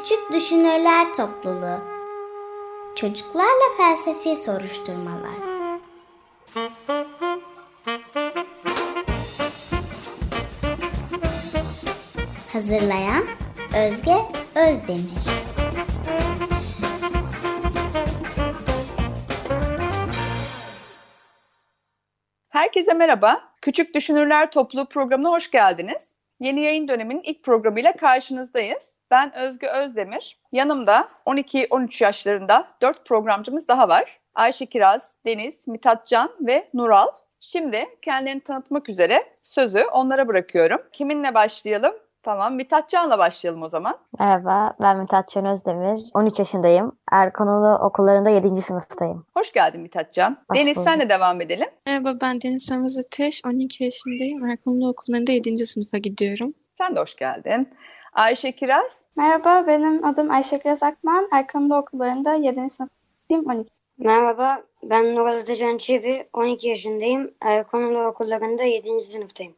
Küçük Düşünürler Topluluğu Çocuklarla Felsefi Soruşturmalar Hazırlayan Özge Özdemir Herkese merhaba. Küçük Düşünürler Topluluğu programına hoş geldiniz. Yeni yayın döneminin ilk programıyla karşınızdayız. Ben Özge Özdemir. Yanımda 12-13 yaşlarında 4 programcımız daha var. Ayşe Kiraz, Deniz, Mithat Can ve Nural. Şimdi kendilerini tanıtmak üzere sözü onlara bırakıyorum. Kiminle başlayalım? Tamam, Mithat Can'la başlayalım o zaman. Merhaba, ben Mithat Can Özdemir. 13 yaşındayım. Erkanolu okullarında 7. sınıftayım. Hoş geldin Mithat Can. Hoş Deniz bulduk. senle devam edelim. Merhaba ben Deniz Samız Ateş. 12 yaşındayım. Erkanlı Okulu'nda 7. sınıfa gidiyorum. Sen de hoş geldin. Ayşe Kiraz. Merhaba, benim adım Ayşe Kiraz Akman. Erkanlı okullarında 7. sınıftayım, 12. Merhaba, ben Nural Atacan Çebi, 12 yaşındayım. Erkonulu okullarında 7. sınıftayım.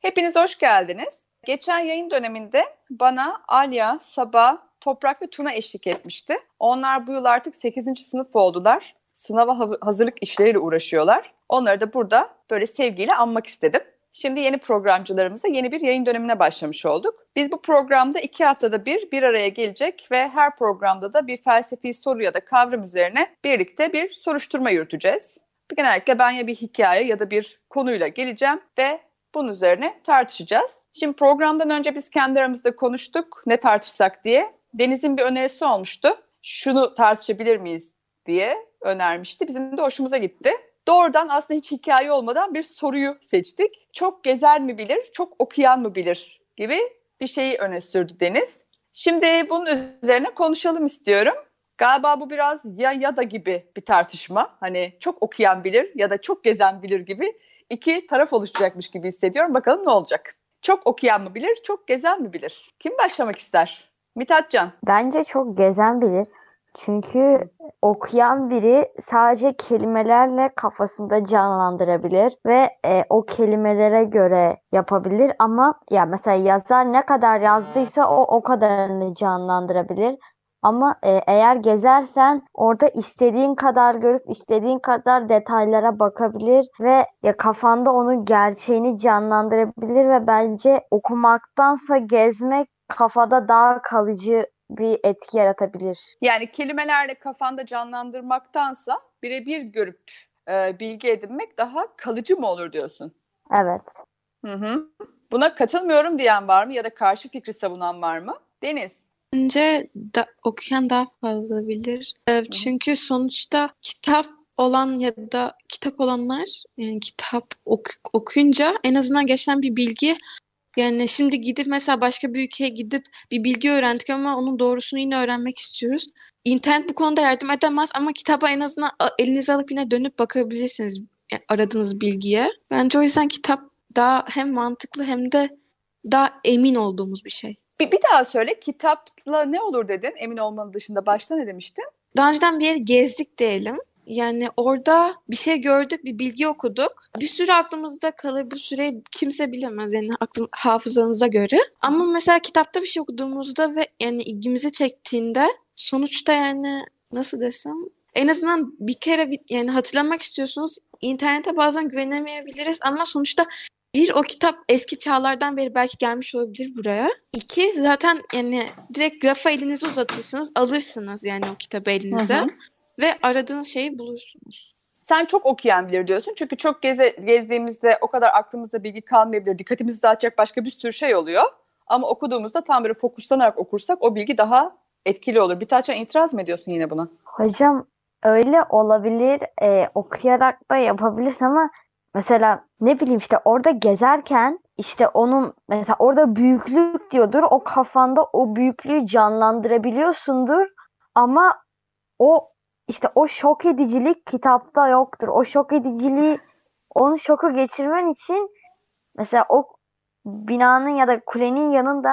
Hepiniz hoş geldiniz. Geçen yayın döneminde bana Alya, Saba, Toprak ve Tuna eşlik etmişti. Onlar bu yıl artık 8. sınıf oldular. Sınava ha- hazırlık işleriyle uğraşıyorlar. Onları da burada böyle sevgiyle anmak istedim. Şimdi yeni programcılarımıza yeni bir yayın dönemine başlamış olduk. Biz bu programda iki haftada bir bir araya gelecek ve her programda da bir felsefi soru ya da kavram üzerine birlikte bir soruşturma yürüteceğiz. Genellikle ben ya bir hikaye ya da bir konuyla geleceğim ve bunun üzerine tartışacağız. Şimdi programdan önce biz kendi aramızda konuştuk ne tartışsak diye. Deniz'in bir önerisi olmuştu. Şunu tartışabilir miyiz diye önermişti. Bizim de hoşumuza gitti. Doğrudan aslında hiç hikaye olmadan bir soruyu seçtik. Çok gezen mi bilir, çok okuyan mı bilir gibi bir şeyi öne sürdü Deniz. Şimdi bunun üzerine konuşalım istiyorum. Galiba bu biraz ya ya da gibi bir tartışma. Hani çok okuyan bilir ya da çok gezen bilir gibi iki taraf oluşacakmış gibi hissediyorum. Bakalım ne olacak? Çok okuyan mı bilir, çok gezen mi bilir? Kim başlamak ister? Mithat Can. Bence çok gezen bilir. Çünkü okuyan biri sadece kelimelerle kafasında canlandırabilir ve e, o kelimelere göre yapabilir ama ya mesela yazar ne kadar yazdıysa o o kadarını canlandırabilir. Ama e, eğer gezersen orada istediğin kadar görüp istediğin kadar detaylara bakabilir ve ya kafanda onun gerçeğini canlandırabilir ve bence okumaktansa gezmek kafada daha kalıcı bir etki yaratabilir. Yani kelimelerle kafanda canlandırmaktansa birebir görüp e, bilgi edinmek daha kalıcı mı olur diyorsun? Evet. Hı hı. Buna katılmıyorum diyen var mı ya da karşı fikri savunan var mı? Deniz. Bence da, okuyan daha fazla bilir. Ee, çünkü sonuçta kitap olan ya da kitap olanlar yani kitap ok- okuyunca en azından geçen bir bilgi yani şimdi gidip mesela başka bir ülkeye gidip bir bilgi öğrendik ama onun doğrusunu yine öğrenmek istiyoruz. İnternet bu konuda yardım edemez ama kitaba en azından elinize alıp yine dönüp bakabilirsiniz e, aradığınız bilgiye. Bence o yüzden kitap daha hem mantıklı hem de daha emin olduğumuz bir şey. Bir, bir daha söyle kitapla ne olur dedin emin olmanın dışında başta ne demiştin? Daha önceden bir yere gezdik diyelim. Yani orada bir şey gördük, bir bilgi okuduk. Bir süre aklımızda kalır. Bu süreyi kimse bilemez yani aklın, hafızanıza göre. Ama mesela kitapta bir şey okuduğumuzda ve yani ilgimizi çektiğinde sonuçta yani nasıl desem en azından bir kere bir, yani hatırlamak istiyorsunuz. İnternete bazen güvenemeyebiliriz ama sonuçta bir o kitap eski çağlardan beri belki gelmiş olabilir buraya. İki zaten yani direkt rafa elinizi uzatırsınız alırsınız yani o kitabı elinize Hı hı. Ve aradığınız şeyi bulursunuz. Sen çok okuyan bilir diyorsun. Çünkü çok geze, gezdiğimizde o kadar aklımızda bilgi kalmayabilir. Dikkatimizi dağıtacak başka bir sürü şey oluyor. Ama okuduğumuzda tam böyle fokuslanarak okursak o bilgi daha etkili olur. Bir taçan itiraz mı ediyorsun yine buna? Hocam öyle olabilir. e, okuyarak da yapabilirsin ama mesela ne bileyim işte orada gezerken işte onun mesela orada büyüklük diyordur. O kafanda o büyüklüğü canlandırabiliyorsundur ama o işte o şok edicilik kitapta yoktur. O şok ediciliği onu şoku geçirmen için mesela o binanın ya da kulenin yanında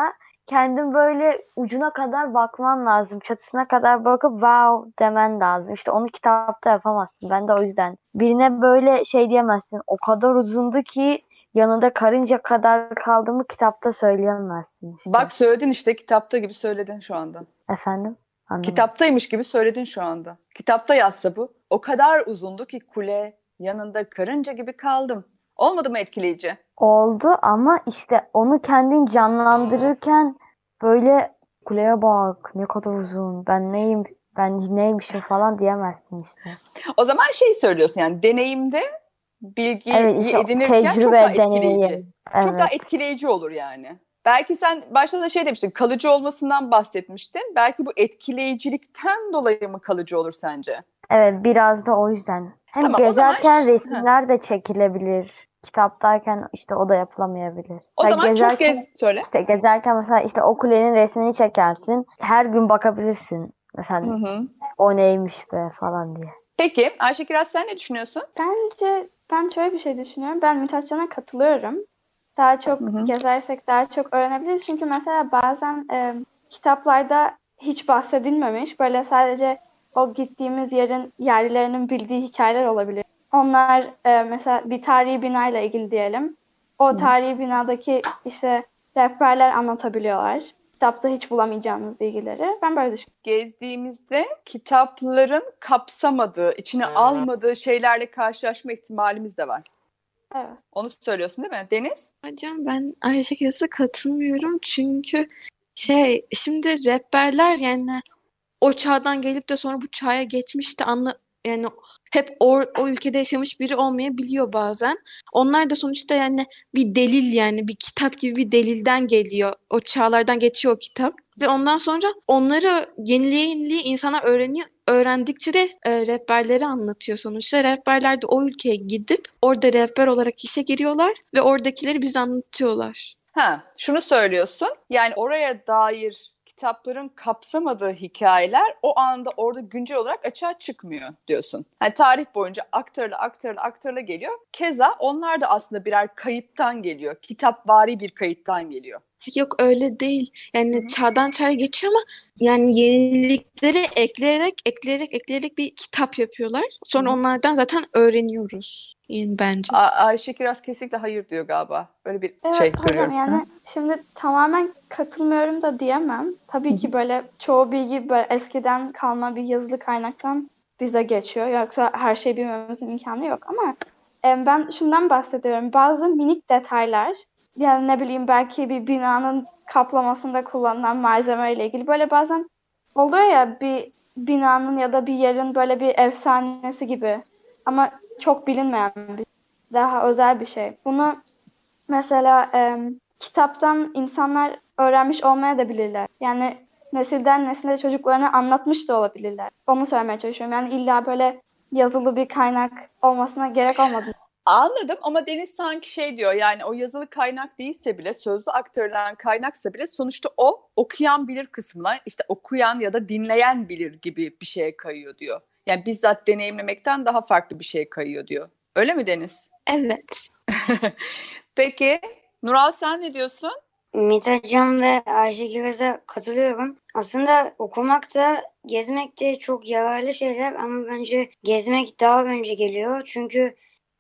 kendin böyle ucuna kadar bakman lazım. Çatısına kadar bakıp wow demen lazım. İşte onu kitapta yapamazsın. Ben de o yüzden. Birine böyle şey diyemezsin. O kadar uzundu ki yanında karınca kadar kaldığımı kitapta söyleyemezsin işte. Bak söyledin işte kitapta gibi söyledin şu anda. Efendim? Anlamadım. Kitaptaymış gibi söyledin şu anda. Kitapta yazsa bu. O kadar uzundu ki kule yanında karınca gibi kaldım. Olmadı mı etkileyici? Oldu ama işte onu kendin canlandırırken böyle kuleye bak ne kadar uzun ben neyim ben neymişim falan diyemezsin işte. O zaman şey söylüyorsun yani deneyimde bilgiyi Evet işte edinirken çok daha etkileyici. deneyim. Evet. Çok daha etkileyici olur yani. Belki sen başta da şey demiştin, kalıcı olmasından bahsetmiştin. Belki bu etkileyicilikten dolayı mı kalıcı olur sence? Evet biraz da o yüzden. Hem Tamam, zaman gezerken ş- resimler de çekilebilir. Kitaptayken işte o da yapılamayabilir. O Mesela zaman çok gezerken, gez... Söyle. işte gezerken mesela işte o kulenin resmini çekersin. Her gün bakabilirsin. Mesela Hı hı. o neymiş be falan diye. Peki Ayşe Kiraz sen ne düşünüyorsun? Bence ben şöyle bir şey düşünüyorum. Ben Mithatcan'a katılıyorum. Daha çok Hı hı. gezersek daha çok öğrenebiliriz. Çünkü mesela bazen e, kitaplarda hiç bahsedilmemiş. Böyle sadece o gittiğimiz yerin yerlilerinin bildiği hikayeler olabilir. Onlar e, mesela bir tarihi binayla ilgili diyelim. O tarihi binadaki işte rehberler anlatabiliyorlar. Kitapta hiç bulamayacağınız bilgileri. Ben böyle düşünüyorum. Gezdiğimizde kitapların kapsamadığı, içine almadığı şeylerle karşılaşma ihtimalimiz de var. Evet. Onu söylüyorsun değil mi? Deniz? Hocam ben Ayşe Kiraz'a katılmıyorum çünkü şey şimdi rehberler yani o çağdan gelip de sonra bu çağa geçmiş de anla yani hep o, o ülkede yaşamış biri olmayabiliyor bazen. Onlar da sonuçta yani bir delil yani bir kitap gibi bir delilden geliyor. O çağlardan geçiyor o kitap. Ve ondan sonra onları yeniliğe yeniliğe insanlar öğreniyor. Öğrendikçe de e, rehberleri anlatıyor sonuçta. Rehberler de o ülkeye gidip orada rehber olarak işe giriyorlar ve oradakileri bize anlatıyorlar. Ha, şunu söylüyorsun. Yani oraya dair kitapların kapsamadığı hikayeler o anda orada güncel olarak açığa çıkmıyor diyorsun. Yani tarih boyunca aktarıla aktarıla aktarıla geliyor. Keza onlar da aslında birer kayıttan geliyor. Kitapvari bir kayıttan geliyor. Yok öyle değil. Yani çağdan çağa geçiyor ama yani yenilikleri ekleyerek ekleyerek ekleyerek bir kitap yapıyorlar. Sonra Hı hı. onlardan zaten öğreniyoruz. Yani bence. A- Ayşe Kiraz kesinlikle hayır diyor galiba. Öyle bir Evet şey hocam görüyorum. yani şimdi tamamen katılmıyorum da diyemem. Tabii ki böyle çoğu bilgi böyle eskiden kalma bir yazılı kaynaktan bize geçiyor. Yoksa her şeyi bilmemizin imkanı yok ama e, ben şundan bahsediyorum. Bazı minik detaylar yani ne bileyim belki bir binanın kaplamasında kullanılan malzeme ile ilgili böyle bazen oluyor ya bir binanın ya da bir yerin böyle bir efsanesi gibi ama çok bilinmeyen bir daha özel bir şey. Bunu Mesela e, kitaptan insanlar öğrenmiş olmaya da bilirler. Yani nesilden nesile çocuklarına anlatmış da olabilirler. Onu söylemeye çalışıyorum. Yani illa böyle yazılı bir kaynak olmasına gerek olmadı. Anladım ama Deniz sanki şey diyor yani o yazılı kaynak değilse bile sözlü aktarılan kaynaksa bile sonuçta o okuyan bilir kısmına işte okuyan ya da dinleyen bilir gibi bir şeye kayıyor diyor. Yani bizzat deneyimlemekten daha farklı bir şeye kayıyor diyor. Öyle mi Deniz? Evet. Peki Nural sen ne diyorsun? Mithatcan ve Ayşe Kiraz'a katılıyorum. Aslında okumak da gezmek de çok yararlı şeyler ama bence gezmek daha önce geliyor. Çünkü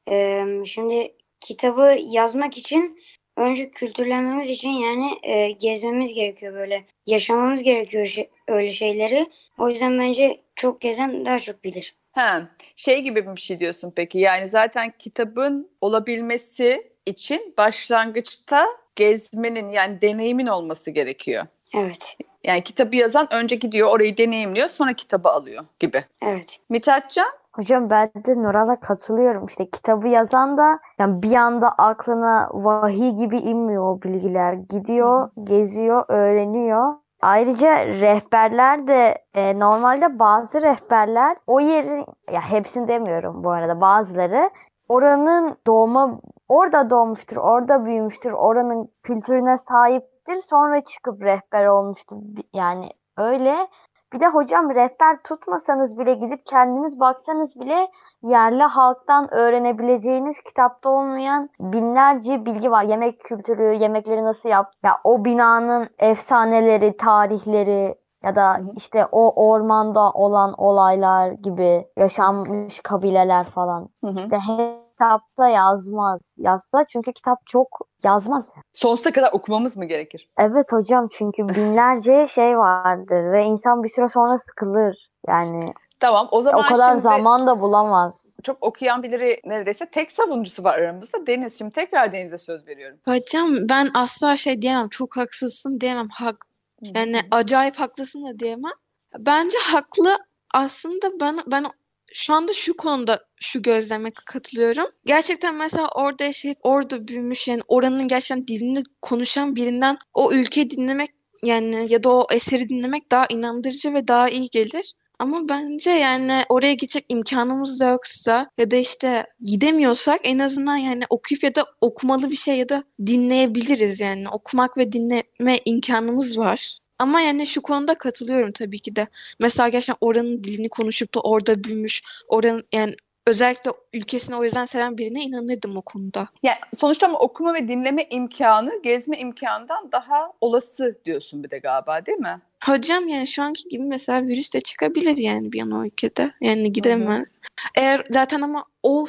e, şimdi kitabı yazmak için önce kültürlenmemiz için yani e, gezmemiz gerekiyor böyle. Yaşamamız gerekiyor şey- öyle şeyleri. O yüzden bence çok gezen daha çok bilir. Ha, şey gibi bir şey diyorsun peki. Yani zaten kitabın olabilmesi için başlangıçta gezmenin yani deneyimin olması gerekiyor. Evet, Yani kitabı yazan önce gidiyor orayı deneyimliyor sonra kitabı alıyor gibi. evet. Mithatcan? Hocam ben de Nural'a katılıyorum. İşte kitabı yazan da yani bir anda aklına vahiy gibi inmiyor o bilgiler. Gidiyor, geziyor, öğreniyor. Ayrıca rehberler de e, normalde bazı rehberler o yerin ya hepsini demiyorum bu arada bazıları oranın doğma orada doğmuştur, orada büyümüştür, oranın kültürüne sahiptir. Sonra çıkıp rehber olmuştur. Yani öyle. Bir de hocam rehber tutmasanız bile gidip kendiniz baksanız bile yerli halktan öğrenebileceğiniz kitapta olmayan binlerce bilgi var. Yemek kültürü, yemekleri nasıl yap, ya o binanın efsaneleri, tarihleri ya da işte o ormanda olan olaylar gibi yaşanmış kabileler falan. Hı hı. İşte kitapta yazmaz. Yazsa çünkü kitap çok yazmaz. Sonsuza kadar okumamız mı gerekir? Evet hocam çünkü binlerce şey vardır ve insan bir süre sonra sıkılır. Yani Tamam o zaman o kadar şimdi zaman da bulamaz. çok okuyan birileri neredeyse tek savunucusu var aramızda. Deniz şimdi tekrar Deniz'e söz veriyorum. Hocam ben asla şey diyemem. Çok haksızsın diyemem. Hak, yani acayip haklısın da diyemem. Bence haklı aslında ben ben şu anda şu konuda şu gözleme katılıyorum. Gerçekten mesela orada yaşayıp orada büyümüş yani oranın gerçekten dilini konuşan birinden o ülkeyi dinlemek yani ya da o eseri dinlemek daha inandırıcı ve daha iyi gelir. Ama bence yani oraya gidecek imkanımız da yoksa ya da işte gidemiyorsak en azından yani okuyup ya da okumalı bir şey ya da dinleyebiliriz yani okumak ve dinleme imkanımız var. Ama yani şu konuda katılıyorum tabii ki de. Mesela gerçekten oranın dilini konuşup da orada büyümüş, oranın yani özellikle ülkesini o yüzden seven birine inanırdım o konuda. Yani sonuçta ama okuma ve dinleme imkanı gezme imkanından daha olası diyorsun bir de galiba değil mi? Hocam yani şu anki gibi mesela virüs de çıkabilir yani bir an o ülkede. Yani gidemez. Eğer zaten ama o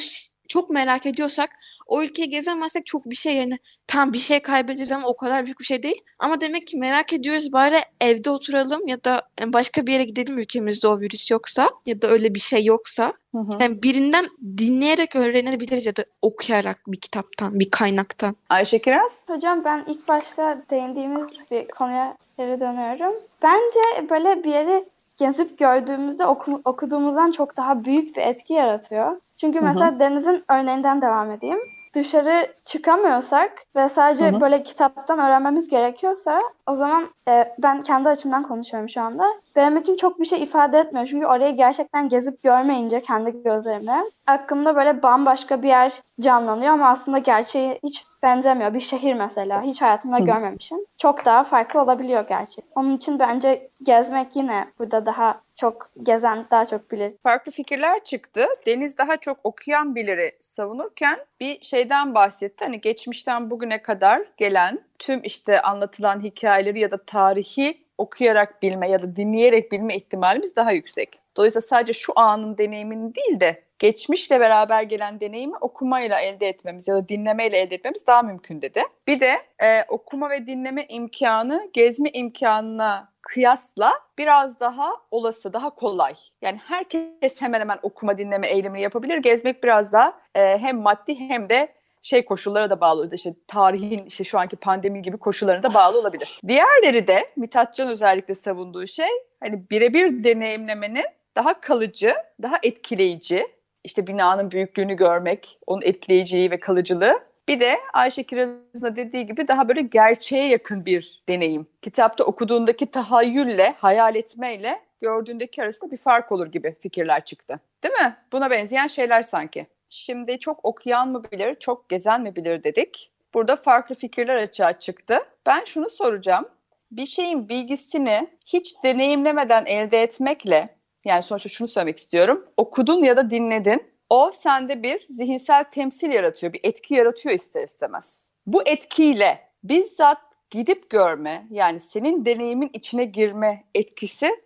çok merak ediyorsak o ülkeyi gezemezsek çok bir şey yani tam bir şey kaybederiz ama o kadar büyük bir şey değil. Ama demek ki merak ediyoruz bari evde oturalım ya da başka bir yere gidelim ülkemizde o virüs yoksa ya da öyle bir şey yoksa. Yani birinden dinleyerek öğrenebiliriz ya da okuyarak bir kitaptan, bir kaynaktan. Ayşe Kiraz? Hocam ben ilk başta değindiğimiz bir konuya geri dönüyorum. Bence böyle bir yeri gezip gördüğümüzde oku- okuduğumuzdan çok daha büyük bir etki yaratıyor. Çünkü mesela Deniz'in örneğinden devam edeyim. Dışarı çıkamıyorsak ve sadece Hı hı. böyle kitaptan öğrenmemiz gerekiyorsa o zaman e, ben kendi açımdan konuşuyorum şu anda. Benim için çok bir şey ifade etmiyor. Çünkü orayı gerçekten gezip görmeyince kendi gözlerimle aklımda böyle bambaşka bir yer canlanıyor ama aslında gerçeği hiç benzemiyor. Bir şehir mesela hiç hayatımda Hı. görmemişim. Çok daha farklı olabiliyor gerçek. Onun için bence gezmek yine burada daha çok gezen daha çok bilir. Farklı fikirler çıktı. Deniz daha çok okuyan birileri savunurken bir şeyden bahsetti. Hani geçmişten bugüne kadar gelen tüm işte anlatılan hikayeleri ya da tarihi okuyarak bilme ya da dinleyerek bilme ihtimalimiz daha yüksek. Dolayısıyla sadece şu anın deneyimini değil de geçmişle beraber gelen deneyimi okumayla elde etmemiz ya da dinlemeyle elde etmemiz daha mümkün dedi. Bir de e, okuma ve dinleme imkanı gezme imkanına kıyasla biraz daha olası, daha kolay. Yani herkes hemen hemen okuma dinleme eylemini yapabilir. Gezmek biraz daha e, hem maddi hem de şey koşullara da bağlı. İşte tarihin işte şu anki pandemi gibi koşullarına da bağlı olabilir. Diğerleri de Mithatcan özellikle savunduğu şey hani birebir deneyimlemenin daha kalıcı, daha etkileyici, işte binanın büyüklüğünü görmek, onun etkileyiciliği ve kalıcılığı. Bir de Ayşe Kiraz'ın dediği gibi daha böyle gerçeğe yakın bir deneyim. Kitapta okuduğundaki tahayyülle, hayal etmeyle gördüğündeki arasında bir fark olur gibi fikirler çıktı. Değil mi? Buna benzeyen şeyler sanki. Şimdi çok okuyan mı bilir, çok gezen mi bilir dedik. Burada farklı fikirler açığa çıktı. Ben şunu soracağım. Bir şeyin bilgisini hiç deneyimlemeden elde etmekle, yani sonuçta şunu söylemek istiyorum. Okudun ya da dinledin. O sende bir zihinsel temsil yaratıyor, bir etki yaratıyor ister istemez. Bu etkiyle bizzat gidip görme, yani senin deneyimin içine girme etkisi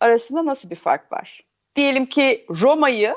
arasında nasıl bir fark var? Diyelim ki Roma'yı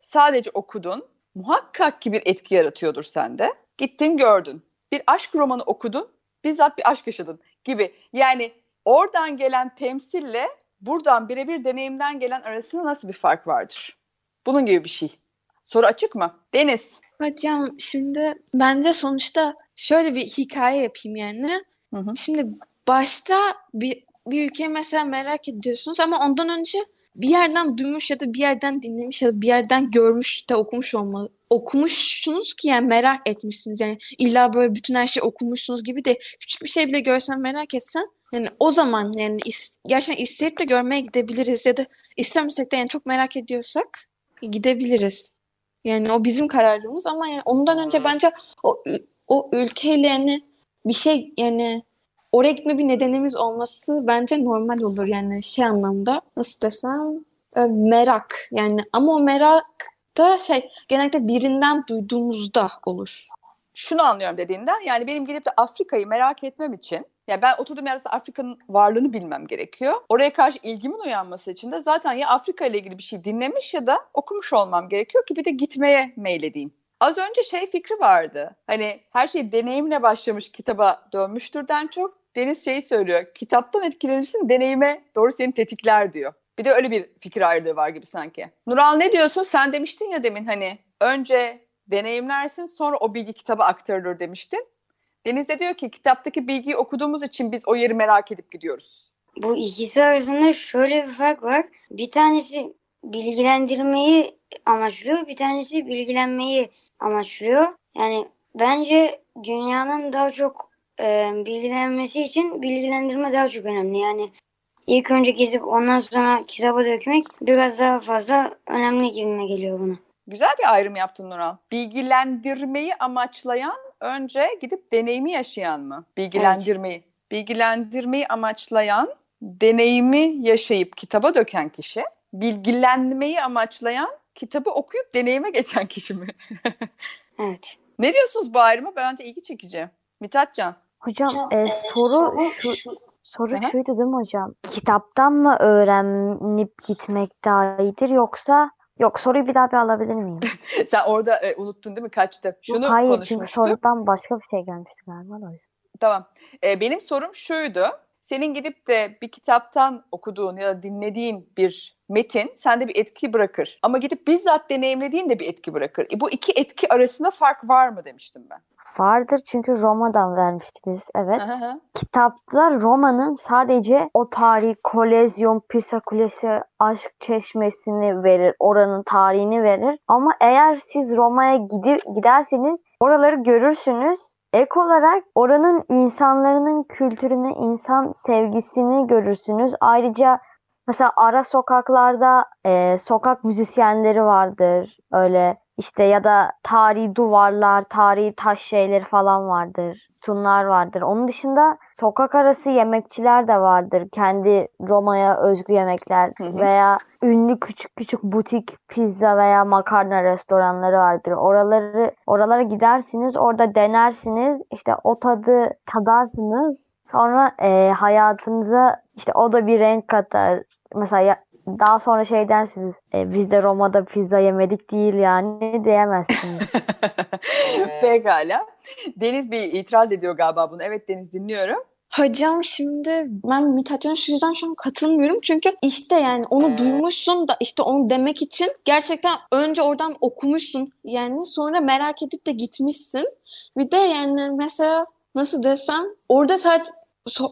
sadece okudun, muhakkak ki bir etki yaratıyordur sende. Gittin gördün. Bir aşk romanı okudun, bizzat bir aşk yaşadın gibi. Yani oradan gelen temsille buradan birebir deneyimden gelen arasında nasıl bir fark vardır? Bunun gibi bir şey. Soru açık mı? Deniz. Hocam şimdi bence sonuçta şöyle bir hikaye yapayım yani. Hı hı. Şimdi başta bir, bir ülkeyi mesela merak ediyorsunuz ama ondan önce bir yerden duymuş ya da bir yerden dinlemiş ya da bir yerden görmüş de okumuş olmalı. Okumuşsunuz ki yani merak etmişsiniz. Yani illa böyle bütün her şeyi okumuşsunuz gibi de küçük bir şey bile görsen merak etsen yani o zaman yani is- gerçekten isteyip de görmeye gidebiliriz ya da istemesek de yani çok merak ediyorsak gidebiliriz. Yani o bizim kararımız ama yani ondan önce bence o o ülkeyle yani bir şey yani oraya gitme bir nedenimiz olması bence normal olur yani şey anlamda nasıl desem e, merak yani ama o merak da şey genellikle birinden duyduğumuzda olur. Şunu anlıyorum dediğinden yani benim gidip de Afrika'yı merak etmem için yani ben oturduğum yerde Afrika'nın varlığını bilmem gerekiyor. Oraya karşı ilgimin uyanması için de zaten ya Afrika ile ilgili bir şey dinlemiş ya da okumuş olmam gerekiyor ki bir de gitmeye meyledeyim. Az önce şey fikri vardı. Hani her şey deneyimle başlamış kitaba dönmüştürden çok. Deniz şeyi söylüyor. Kitaptan etkilenirsin deneyime doğru seni tetikler diyor. Bir de öyle bir fikir ayrılığı var gibi sanki. Nural ne diyorsun? Sen demiştin ya demin hani önce deneyimlersin sonra o bilgi kitaba aktarılır demiştin. Deniz de diyor ki kitaptaki bilgiyi okuduğumuz için biz o yeri merak edip gidiyoruz. Bu ikisi arasında şöyle bir fark var. Bir tanesi bilgilendirmeyi amaçlıyor, bir tanesi bilgilenmeyi amaçlıyor. Yani bence dünyanın daha çok e, bilgilenmesi için bilgilendirme daha çok önemli. Yani ilk önce gezip ondan sonra kitaba dökmek biraz daha fazla önemli gibime geliyor bana. Güzel bir ayrım yaptın Nural. Bilgilendirmeyi amaçlayan önce gidip deneyimi yaşayan mı? Bilgilendirmeyi. Bilgilendirmeyi amaçlayan, deneyimi yaşayıp kitaba döken kişi. Bilgilenmeyi amaçlayan, kitabı okuyup deneyime geçen kişi mi? Evet. ne diyorsunuz bu ayrıma? Bence ilgi çekici. Mithatcan. Hocam e, soru şu, soru Aha. şuydu değil mi hocam? Kitaptan mı öğrenip gitmek daha iyidir yoksa yok soruyu bir daha bir alabilir miyim? Sen orada e, unuttun değil mi? Kaçtı. Şunu Hayır çünkü sorudan başka bir şey gelmişti galiba o yüzden. Tamam. Ee, benim sorum şuydu. Senin gidip de bir kitaptan okuduğun ya da dinlediğin bir metin sende bir etki bırakır. Ama gidip bizzat deneyimlediğin de bir etki bırakır. E, bu iki etki arasında fark var mı demiştim ben. Vardır çünkü Roma'dan vermiştiniz evet. Hı. Kitapta Roma'nın sadece o tarihi Kolezyum, Pisa Kulesi, Aşk Çeşmesi'ni verir. Oranın tarihini verir. Ama eğer siz Roma'ya gidi- giderseniz oraları görürsünüz. Ek olarak oranın insanların kültürünü, insan sevgisini görürsünüz. Ayrıca mesela ara sokaklarda e, sokak müzisyenleri vardır. Öyle işte ya da tarihi duvarlar, tarihi taş şeyleri falan vardır. Tunlar vardır. Onun dışında sokak arası yemekçiler de vardır. Kendi Roma'ya özgü yemekler Hı hı. veya ünlü küçük küçük butik pizza veya makarna restoranları vardır. Oraları oralara gidersiniz, orada denersiniz. işte o tadı tadarsınız. Sonra e, hayatınıza işte o da bir renk katar. Mesela daha sonra şey dersiniz, e, biz de Roma'da pizza yemedik değil yani diyemezsiniz. Pekala. Deniz bir itiraz ediyor galiba bunu. Evet Deniz dinliyorum. Hocam şimdi ben Mithatcan'a şu yüzden şu an katılmıyorum. Çünkü işte yani onu duymuşsun da işte onu demek için gerçekten önce oradan okumuşsun. Yani sonra merak edip de gitmişsin. Bir de yani mesela nasıl desem orada sadece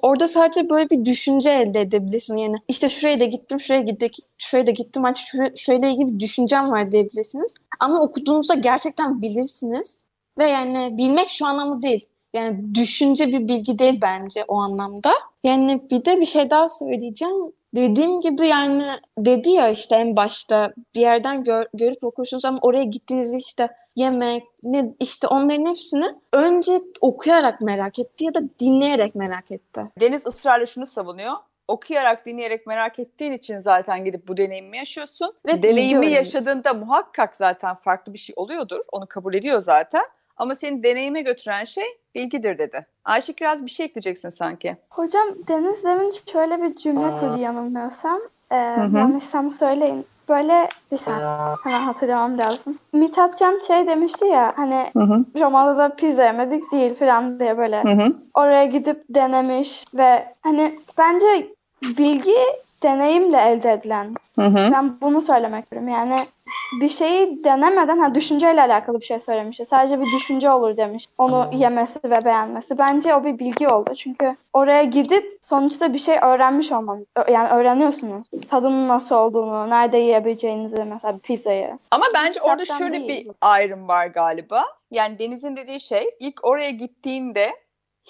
orada sadece böyle bir düşünce elde edebilirsin. Yani işte şuraya da gittim, şuraya gittik, şuraya da gittim. Artık şuraya, şurayla ilgili bir düşüncem var diyebilirsiniz. Ama okuduğunuzda gerçekten bilirsiniz. Ve yani bilmek şu anlamda değil. Yani düşünce bir bilgi değil bence o anlamda. Yani bir de bir şey daha söyleyeceğim. Dediğim gibi yani dedi ya işte en başta bir yerden gör- görüp okursunuz ama oraya gittiğinizde işte yemek, ne işte onların hepsini önce okuyarak merak etti ya da dinleyerek merak etti. Deniz ısrarla şunu savunuyor. Okuyarak, dinleyerek merak ettiğin için zaten gidip bu deneyimi yaşıyorsun. Ve deneyimi yaşadığında muhakkak zaten farklı bir şey oluyordur. Onu kabul ediyor zaten. Ama seni deneyime götüren şey bilgidir dedi. Ayşe biraz bir şey ekleyeceksin sanki. Hocam Deniz demin şöyle bir cümle kurdu yanılmıyorsam. Ee, yanlışsam söyleyin. Böyle bir saniye hemen hatırlamam lazım. Mithatcan şey demişti ya hani Hı hı. Pizza yemedik değil falan diye böyle Hı hı. oraya gidip denemiş ve hani bence bilgi deneyimle elde edilen. Hı hı. Ben bunu söylemek istiyorum. Yani bir şeyi denemeden ha düşünceyle alakalı bir şey söylemiş. Sadece bir düşünce olur demiş. Onu yemesi ve beğenmesi. Bence o bir bilgi oldu. Çünkü oraya gidip sonuçta bir şey öğrenmiş olmanız. Yani öğreniyorsunuz. Tadının nasıl olduğunu, nerede yiyebileceğinizi mesela pizzayı. Ama bence orada şöyle değil. bir ayrım var galiba. Yani Deniz'in dediği şey ilk oraya gittiğinde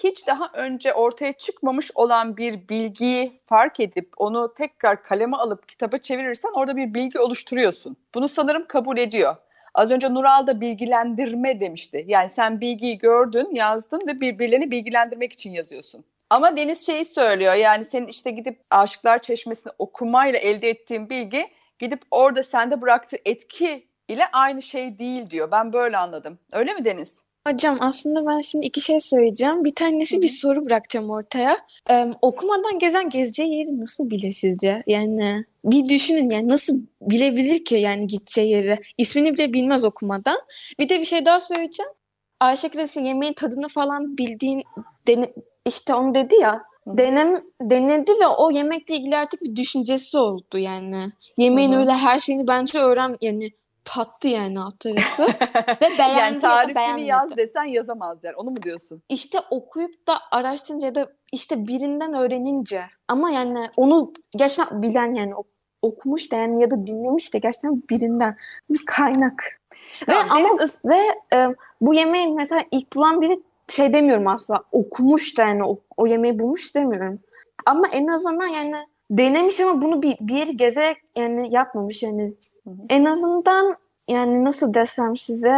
hiç daha önce ortaya çıkmamış olan bir bilgiyi fark edip onu tekrar kaleme alıp kitaba çevirirsen orada bir bilgi oluşturuyorsun. Bunu sanırım kabul ediyor. Az önce Nural da bilgilendirme demişti. Yani sen bilgiyi gördün, yazdın ve birbirlerini bilgilendirmek için yazıyorsun. Ama Deniz şeyi söylüyor yani senin işte gidip Aşıklar Çeşmesi'ni okumayla elde ettiğin bilgi gidip orada sende bıraktığı etki ile aynı şey değil diyor. Ben böyle anladım. Öyle mi Deniz? Hocam aslında ben şimdi iki şey söyleyeceğim. Bir tanesi bir soru bırakacağım ortaya. Ee, okumadan gezen gezeceği yeri nasıl bilir sizce? Yani bir düşünün yani nasıl bilebilir ki yani gideceği yeri? İsmini bile bilmez okumadan. Bir de bir şey daha söyleyeceğim. Ayşe Kraliçe yemeğin tadını falan bildiğin dene, işte onu dedi ya denem denedi ve o yemekle ilgili artık bir düşüncesi oldu yani. Yemeğin Hı hı. öyle her şeyini bence öğren yani tattı yani alt tarafı ve beğendi yani tarifini yaz desen yazamazlar. Onu mu diyorsun? İşte okuyup da araştırınca ya da işte birinden öğrenince ama yani onu gerçekten bilen yani ok- okumuş da yani ya da dinlemiş de gerçekten birinden bir kaynak. Ve Tamam, ama Deniz ve e, bu yemeği mesela ilk bulan biri şey demiyorum asla okumuş da yani o, o yemeği bulmuş demiyorum. Ama en azından yani denemiş ama bunu bir, bir yeri gezerek yani yapmamış yani. Hı hı. En azından yani nasıl desem size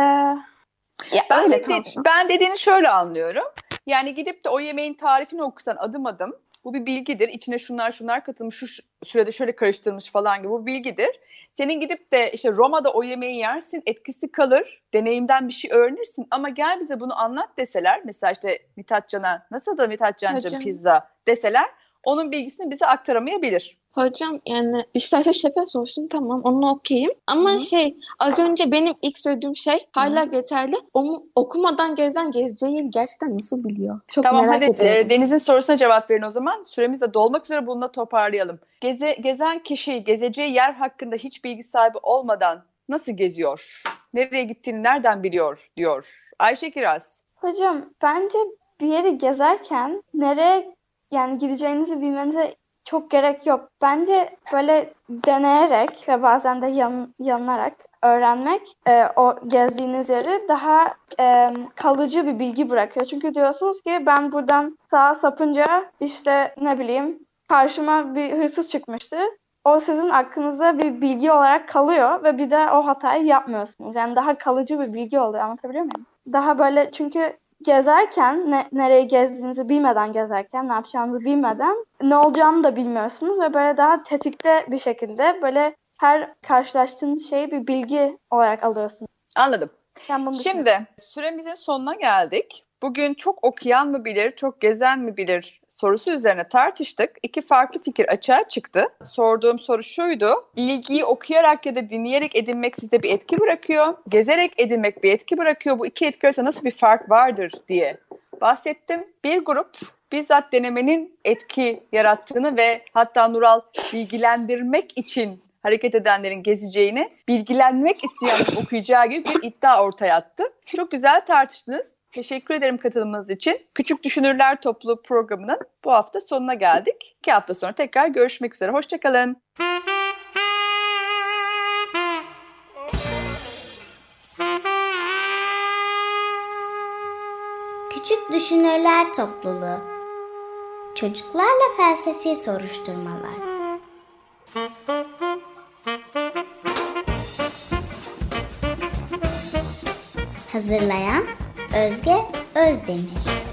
ya Ben, öyle de, ben dediğini şöyle anlıyorum. Yani gidip de o yemeğin tarifini okusan adım adım bu bir bilgidir. İçine şunlar şunlar katılmış, şu sürede şöyle karıştırılmış falan gibi bu bilgidir. Senin gidip de işte Roma'da o yemeği yersin, etkisi kalır, deneyimden bir şey öğrenirsin ama gel bize bunu anlat deseler, mesela işte Mithat Can'a nasıl da Mithat Can'cığım pizza deseler, onun bilgisini bize aktaramayabilir. Hocam yani isterse şefe sorsun tamam onu okuyayım. Ama Hı hı. şey az önce benim ilk söylediğim şey hala geçerli. Onu okumadan gezen gezeceği gerçekten nasıl biliyor? Çok Tamam merak hadi ediyorum. e, Deniz'in sorusuna cevap verin o zaman. Süremiz de dolmak üzere bunu da toparlayalım. Geze, gezen kişi gezeceği yer hakkında hiç bilgi sahibi olmadan nasıl geziyor? Nereye gittiğini nereden biliyor diyor. Ayşe Kiraz. Hocam bence bir yeri gezerken nereye yani gideceğinizi bilmenize çok gerek yok. Bence böyle deneyerek ve bazen de yan, yanılarak öğrenmek e, o gezdiğiniz yeri daha e, kalıcı bir bilgi bırakıyor. Çünkü diyorsunuz ki ben buradan sağa sapınca işte ne bileyim karşıma bir hırsız çıkmıştı. O sizin aklınızda bir bilgi olarak kalıyor ve bir de o hatayı yapmıyorsunuz. Yani daha kalıcı bir bilgi oluyor. Anlatabiliyor muyum? Daha böyle çünkü gezerken ne, nereye gezdiğinizi bilmeden gezerken ne yapacağınızı bilmeden ne olacağını da bilmiyorsunuz ve böyle daha tetikte bir şekilde böyle her karşılaştığınız şeyi bir bilgi olarak alıyorsunuz. Anladım. Şimdi süremizin sonuna geldik. Bugün çok okuyan mı bilir, çok gezen mi bilir sorusu üzerine tartıştık. İki farklı fikir açığa çıktı. Sorduğum soru şuydu. Bilgiyi okuyarak ya da dinleyerek edinmek sizde bir etki bırakıyor. Gezerek edinmek bir etki bırakıyor. Bu iki etki arasında nasıl bir fark vardır diye bahsettim. Bir grup bizzat denemenin etki yarattığını ve hatta Nural bilgilendirmek için hareket edenlerin gezeceğini, bilgilenmek isteyen okuyacağı gibi bir iddia ortaya attı. Çok güzel tartıştınız. Teşekkür ederim katılımınız için. Küçük Düşünürler Topluluğu programının bu hafta sonuna geldik. İki hafta sonra tekrar görüşmek üzere. Hoşçakalın. Küçük Düşünürler Topluluğu Çocuklarla Felsefi Soruşturmalar Hazırlayan Özge Özdemir